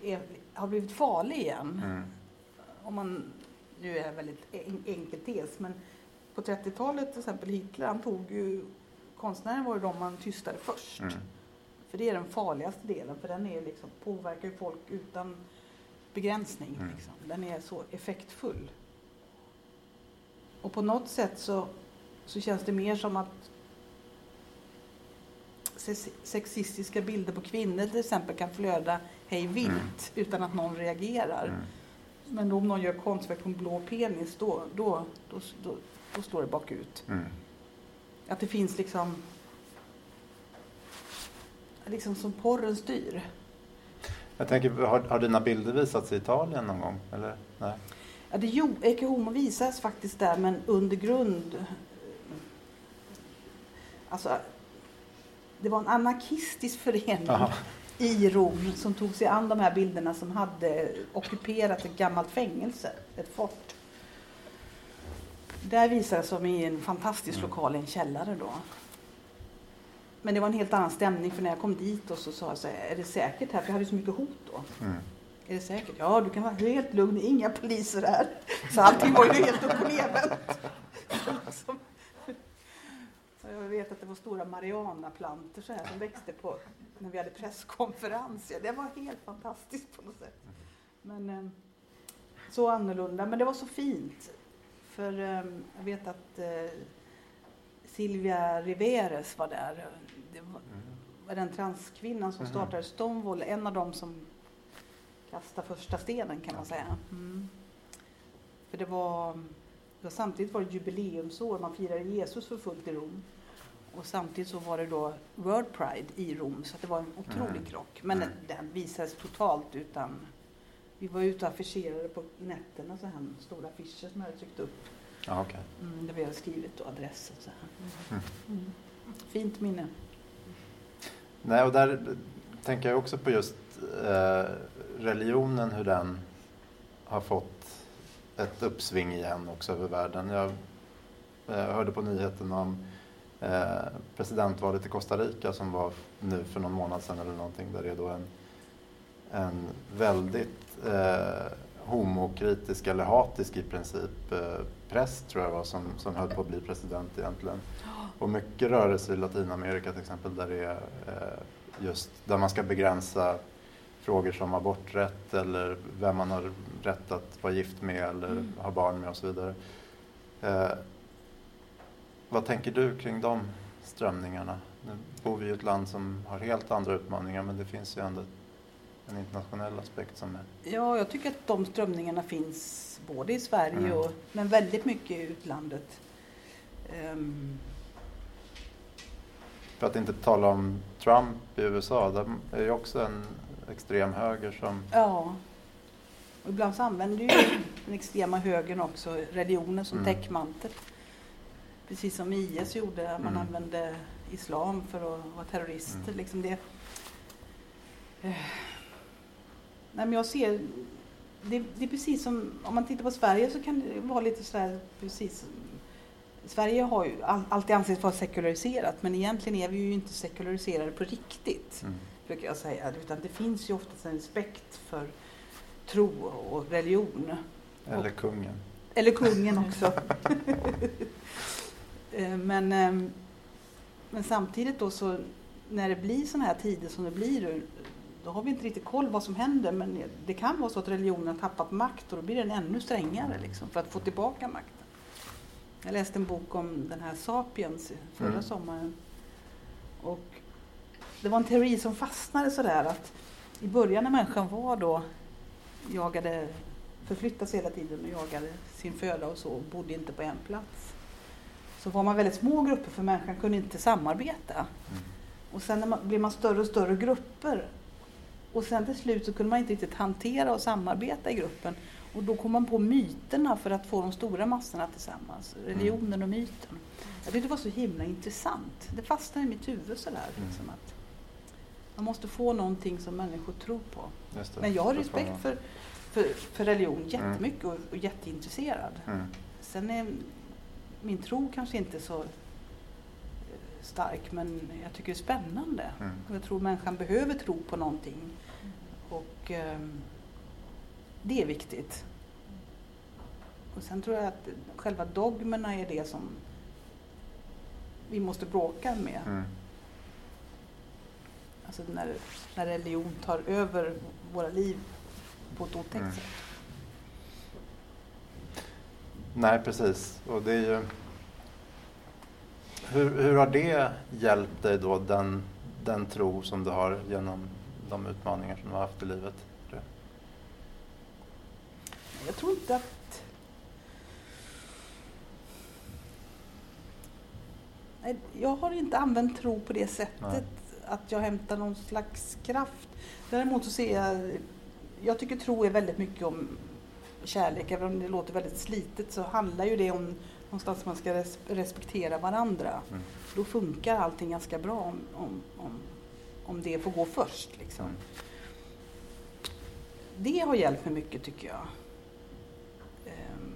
är, har blivit farlig igen. Mm. Om man, nu är det väldigt en, enkel tes, men på 30-talet till exempel Hitler, han tog ju, konstnären var ju de man tystade först. Mm. För det är den farligaste delen, för den är liksom, påverkar ju folk utan begränsning. Mm. Liksom. Den är så effektfull. Och på något sätt så, så känns det mer som att se- sexistiska bilder på kvinnor till exempel kan flöda hej vilt Mm. utan att någon reagerar. Mm. Men om någon gör konstverk på en blå penis då, då, då, då, då slår det bakut. Mm. Att det finns liksom liksom som porren styr. Jag tänker, har, har dina bilder visats i Italien någon gång? Eller? Nej? Ja, det jo, Ecce Homo visas faktiskt där men under grund. Alltså, det var en anarkistisk förening Aha. i Rom som tog sig an de här bilderna som hade ockuperat ett gammalt fängelse, ett fort. Där visades de i en fantastisk Mm. lokal i en källare då. Men det var en helt annan stämning för när jag kom dit och så sa jag så här, är det säkert här? För jag hade så mycket hot då. Mm. Är det säkert? Ja, du kan vara helt lugn, det är inga poliser här. Så allting var ju helt upp och nervänt. Jag vet att det var stora marijuanaplantor så här som växte på när vi hade presskonferens. Det var helt fantastiskt på något sätt. Men eh, så annorlunda. Men det var så fint. För eh, jag vet att eh, Silvia Riveres var där. Det var, var den transkvinnan som Mhm. startade Stonewall, en av dem som kastade första stenen kan man säga. Mm. För det var, det var samtidigt var det jubileumsår, man firade Jesus för fullt i Rom. Och samtidigt så var det då World Pride i Rom, så det var en otrolig Mm. krock. Men Mm. den visades totalt utan... Vi var ute och affischerade på nätterna, så här stora affischer som jag hade tryckt upp. Ja, okej. Mm, där vi hade skrivit då adressen. Så här. Mm. Mm. Fint minne. Nej, och där tänker jag också på just eh, religionen, hur den har fått ett uppsving igen också över världen. Jag eh, hörde på nyheten om eh, presidentvalet i Costa Rica som var nu för någon månad sedan eller någonting, där det är då en, en väldigt eh, homokritisk eller hatisk i princip eh, präst tror jag var som, som höll på att bli president egentligen. Och mycket rörelser i Latinamerika till exempel där det är eh, just där man ska begränsa frågor som aborträtt eller vem man har rätt att vara gift med eller Mm. ha barn med och så vidare. Eh, vad tänker du kring de strömningarna? Nu bor vi i ett land som har helt andra utmaningar men det finns ju ändå en internationell aspekt som är... Ja, jag tycker att de strömningarna finns både i Sverige Mm. och men väldigt mycket i utlandet. Ehm, För att inte tala om Trump i USA, där är ju också en extrem höger som... ja. Och ibland så använder ju den extrema högern också religionen som Mm. täckmantel. Precis som IS gjorde, man Mm. använde islam för att vara terrorister. Mm. Liksom det. Nej, men jag ser, det, det är precis som, om man tittar på Sverige så kan det vara lite sådär, precis. Sverige har ju all, alltid ansetts vara sekulariserat, men egentligen är vi ju inte sekulariserade på riktigt, Mm. brukar jag säga. Utan det finns ju oftast en respekt för tro och religion. Eller kungen. Eller kungen också. (laughs) Eh, men, ehm, men samtidigt då så när det blir sådana här tider som det blir då har vi inte riktigt koll vad som händer men det kan vara så att religionen har tappat makt och då blir den ännu strängare liksom, för att få tillbaka makten. Jag läste en bok om den här Sapiens förra Mm. sommaren och det var en teori som fastnade sådär att i början när människan var då jagade, förflyttade sig hela tiden och jagade sin föda och så och bodde inte på en plats. Så var man väldigt små grupper för människan kunde inte samarbeta. Mm. Och sen när man, blev man större och större grupper. Och sen till slut så kunde man inte riktigt hantera och samarbeta i gruppen. Och då kom man på myterna för att få de stora massorna tillsammans. Religionen och myten. Jag tyckte det var så himla intressant. Det fastnade i mitt huvud sådär. Mm. Liksom att man måste få någonting som människor tror på. Men jag har respekt för, för, för religion jättemycket och, och jätteintresserad. Mm. Sen är min tro kanske inte så stark men jag tycker det är spännande. Mm. Jag tror människan behöver tro på någonting. Och ehm, det är viktigt. Och sen tror jag att själva dogmerna är det som vi måste bråka med. Mm. Alltså när, när religion tar över våra liv på ett otäckt Mm. sätt. Nej, precis. Och det är ju... Hur, hur har det hjälpt dig då, den, den tro som du har genom de utmaningar som du har haft i livet? Jag tror inte att... Nej, jag har inte använt tro på det sättet. Nej. Att jag hämtar någon slags kraft. Däremot så ser jag... Jag tycker tro är väldigt mycket om kärlek. Även om det låter väldigt slitet så handlar ju det om någonstans man ska res- respektera varandra. Mm. Då funkar allting ganska bra om, om, om, om det får gå först. Liksom. Mm. Det har hjälpt mig mycket tycker jag. Ehm,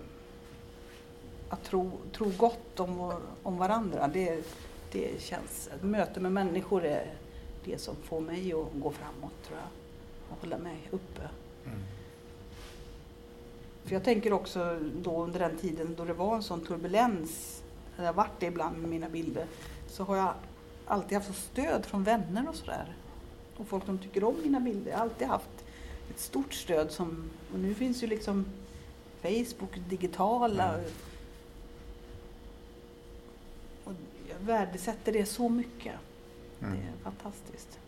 Att tro, tro gott om, om varandra, det, det känns, ett möte med människor är det som får mig att gå framåt tror jag. Och hålla mig uppe. Mm. För jag tänker också då under den tiden då det var en sån turbulens, det har varit det ibland med mina bilder, så har jag alltid haft stöd från vänner och sådär. Och folk som tycker om mina bilder. Jag har alltid haft ett stort stöd som, och nu finns ju liksom Facebook, digitala. Mm. Och jag värdesätter det så mycket. Mm. Det är fantastiskt.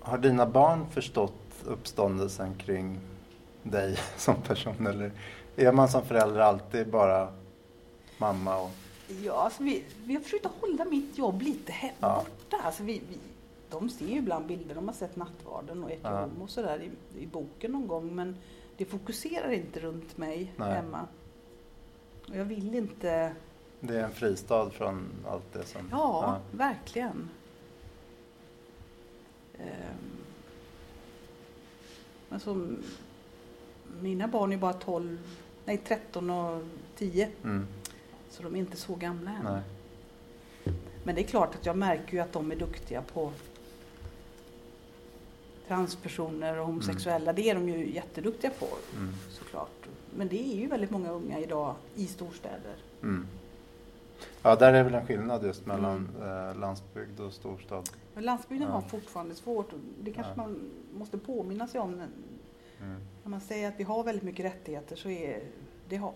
Har dina barn förstått uppståndelsen kring dig (laughs) som person? Eller är man som förälder alltid bara mamma? Och, Ja, alltså vi, vi har försökt hålla mitt jobb lite he- Ja. borta. Alltså vi, vi, de ser ju ibland bilder, de har sett Nattvarden och Eke Ja. Och sådär i, i boken någon gång men det fokuserar inte runt mig Nej. hemma. Och jag vill inte... det är en fristad från allt det som... Ja, verkligen. Ehm. Men som, mina barn är bara 12, nej 13 och 10 Mm. så de är inte så gamla än. Nej. Men det är klart att jag märker ju att de är duktiga på transpersoner och homosexuella. Det är de ju jätteduktiga på Mm. såklart. Men det är ju väldigt många unga idag i storstäder. Mm. Ja, där är väl en skillnad just mellan eh, landsbygd och storstad. Men landsbygden Ja. har fortfarande svårt. och Det kanske Ja. man måste påminna sig om. När Mm. när man säger att vi har väldigt mycket rättigheter så är det har,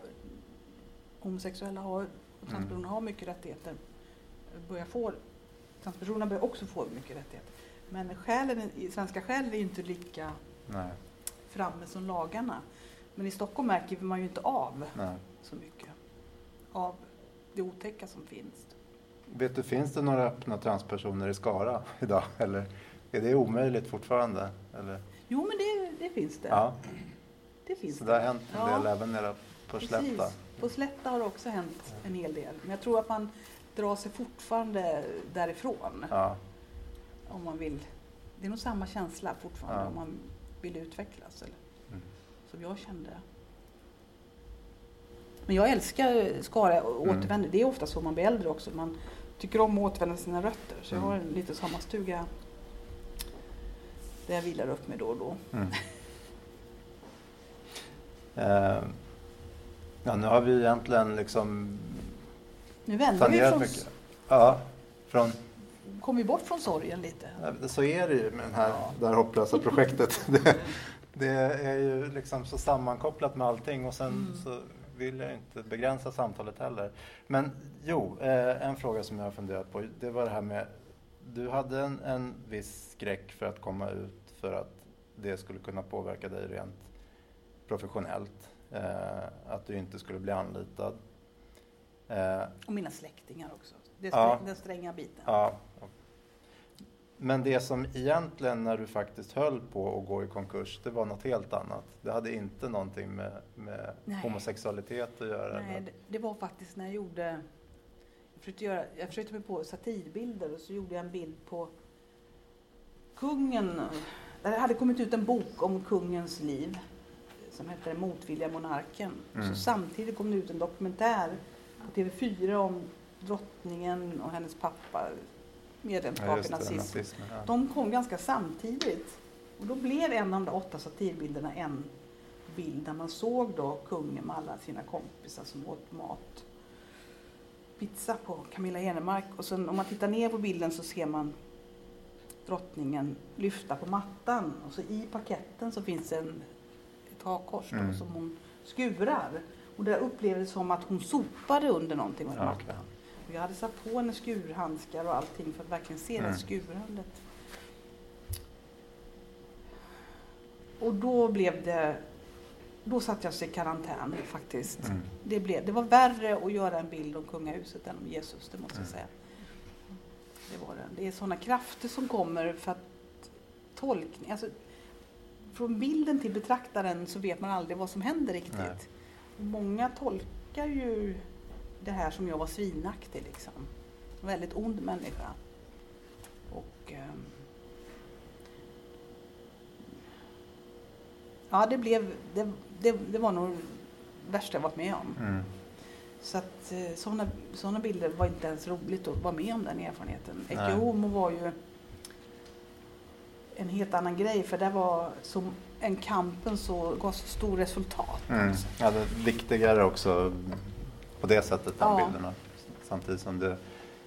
homosexuella har, och transpersoner Mm. har mycket rättigheter. Börjar få, transpersonerna börjar också få mycket rättigheter. Men själen, i svenska själen är ju inte lika Nej, framme som lagarna. Men i Stockholm märker man ju inte av nej. så mycket av det otäcka som finns. Vet du, finns det några öppna transpersoner i Skara (laughs) idag? Eller är det omöjligt fortfarande? Eller? Jo, men det, det finns det. Ja, det finns så det har hänt en Ja. del även nere på Slätta. På Slätta har det också hänt en hel del. Men jag tror att man drar sig fortfarande därifrån. Ja, Om man vill. Det är nog samma känsla fortfarande Ja. om man vill utvecklas. Eller, Mm. Som jag kände. Men jag älskar Skara och Mm. återvänder. Det är ofta så man blir äldre också. Man tycker om att återvända sina rötter. Så jag Mm. har en liten sommarstuga där jag vilar upp mig då och då. Mm. Eh, ja, nu har vi egentligen liksom Nu vänder vi från, mycket. Ja, från, kom vi bort från sorgen lite. så är det ju med det här, Ja. det här hopplösa projektet. (laughs) det, det är ju liksom så sammankopplat med allting och sen Mm. så vill jag inte begränsa samtalet heller. Men jo, eh, en fråga som jag har funderat på, det var det här med, du hade en, en viss skräck för att komma ut för att det skulle kunna påverka dig rent professionellt. Eh, att du inte skulle bli anlitad. Eh, Och mina släktingar också. Det är Ja. den stränga biten. ja. Men det som egentligen när du faktiskt höll på att gå i konkurs, det var något helt annat. Det hade inte någonting med, med homosexualitet att göra. Nej, det, det var faktiskt när jag gjorde... Jag försökte, göra, jag försökte mig på satirbilder och så gjorde jag en bild på kungen. Det hade kommit ut en bok om kungens liv som hette Den motvilliga monarken. Mm. Så samtidigt kom det ut en dokumentär på TV4 om drottningen och hennes pappa, medlemskap Ja, i det, nazism. nazismen. Ja. De kom ganska samtidigt. Och då blev en av de där åtta satirbilderna en bild där man såg då kungen med alla sina kompisar som åt mat. Pizza på Camilla Henemark. Och sen om man tittar ner på bilden så ser man drottningen lyfta på mattan. Och så i paketten så finns en, ett hakkors Mm. som hon skurar. Och det upplevdes som att hon sopade under någonting under Ja, mattan. Jag hade satt på henne skurhandskar och allting för att verkligen se det Mm. här skurandet. Och då blev det, då satt jag i karantän faktiskt. Mm. Det, blev, det var värre att göra en bild om kungahuset än om Jesus, det måste jag Mm. säga. Det, var det. det är sådana krafter som kommer för att tolkning, alltså från bilden till betraktaren så vet man aldrig vad som händer riktigt. Nej. Många tolkar ju det här som jag var svinaktig liksom. En väldigt ond människa. Och ehm, Ja, det blev, det, det, det var nog det värsta jag varit med om. Mm. Så att eh, sådana såna bilder var inte ens roligt att vara med om den erfarenheten. Nej. Ecce Homo var ju en helt annan grej för där var så, en kampen så gav så stor resultat. Mm. Ja, det viktigare också på det sättet, de Ja. bilderna. Samtidigt som det...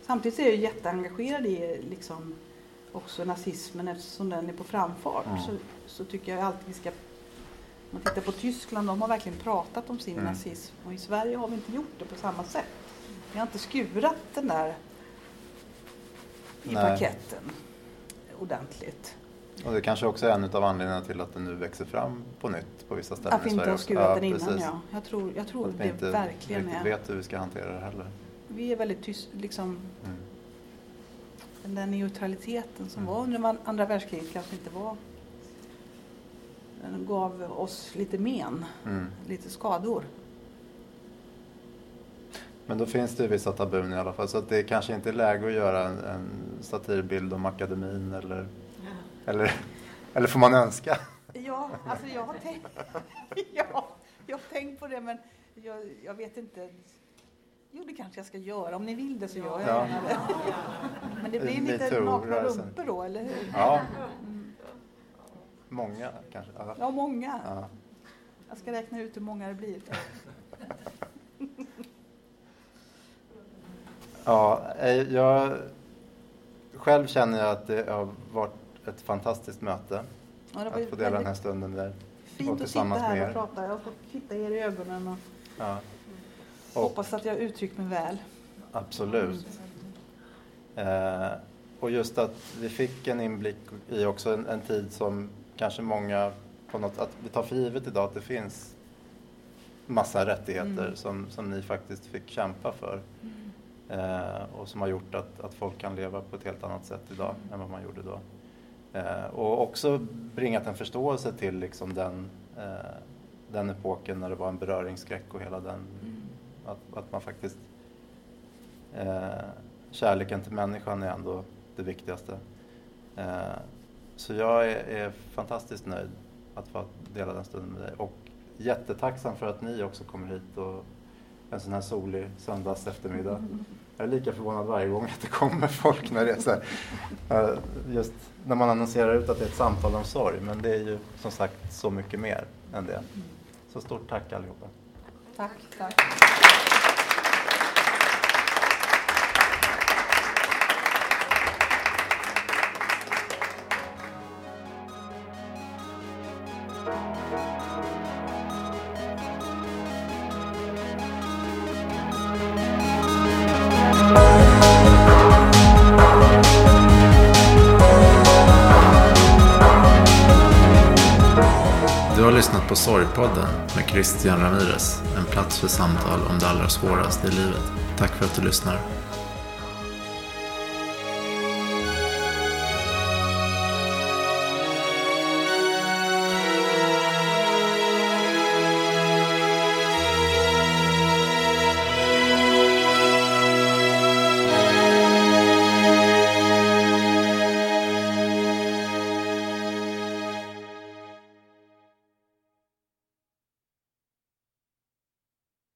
Samtidigt är jag jätteengagerad i liksom också nazismen eftersom den är på framfart. Mm. Så, så tycker jag alltid vi ska... Om man tittar på Tyskland, de har verkligen pratat om sin Mm. nazism. Och i Sverige har vi inte gjort det på samma sätt. Vi har inte skurat den där i Nej. paketten ordentligt. Och det kanske också är en av anledningarna till att det nu växer fram på nytt på vissa ställen Att vi i inte Sverige har också. skurat den innan precis. ja. Jag tror, jag tror Att vi det inte verkligen riktigt är. vet hur vi ska hantera det heller. Vi är väldigt tyst, liksom Mm. den där neutraliteten som Mm. var under andra världskriget kanske inte var... Den gav oss lite men, Mm. lite skador. Men då finns det vissa tabun i alla fall. Så att det kanske inte är läge att göra en, en satirbild om akademin eller, eller, eller får man önska? Ja, alltså jag har tänkt, (laughs) ja, jag har tänkt på det men jag, jag vet inte. Jo, det kanske jag ska göra. Om ni vill det så gör jag Ja. det. (laughs) Men det blir lite nakna rumpor då, eller hur? Ja, Mm. många kanske. Ja. Ja, många. Ja. Jag ska räkna ut hur många det blir. (laughs) Ja, eh, jag själv känner jag att det har varit ett fantastiskt möte Ja, det var att få dela den här stunden där. fint att sitta här och prata. Jag fått titta er i ögonen och Ja. Och, hoppas att jag uttryckt mig väl. absolut. Eh, och just att vi fick en inblick i också en, en tid som kanske många på något, att vi tar för givet idag att det finns massa rättigheter Mm. som, som ni faktiskt fick kämpa för. Eh, och som har gjort att, att folk kan leva på ett helt annat sätt idag än vad man gjorde då. Eh, och också bringat en förståelse till liksom den, eh, den epoken när det var en beröringsskräck och hela den, att, att man faktiskt eh, kärleken till människan är ändå det viktigaste. Så jag är, är fantastiskt nöjd att få dela den stunden med dig och jättetacksam för att ni också kommer hit och en sån här solig söndags eftermiddag. (laughs) Jag är lika förvånad varje gång att det kommer folk när det är så här, just när man annonserar ut att det är ett samtal om sorg. Men det är ju som sagt så mycket mer än det. Så stort tack allihopa. Tack, tack. Du på Sorgpodden med Christian Ramirez. En plats för samtal om det allra svåraste i livet. Tack för att du lyssnar.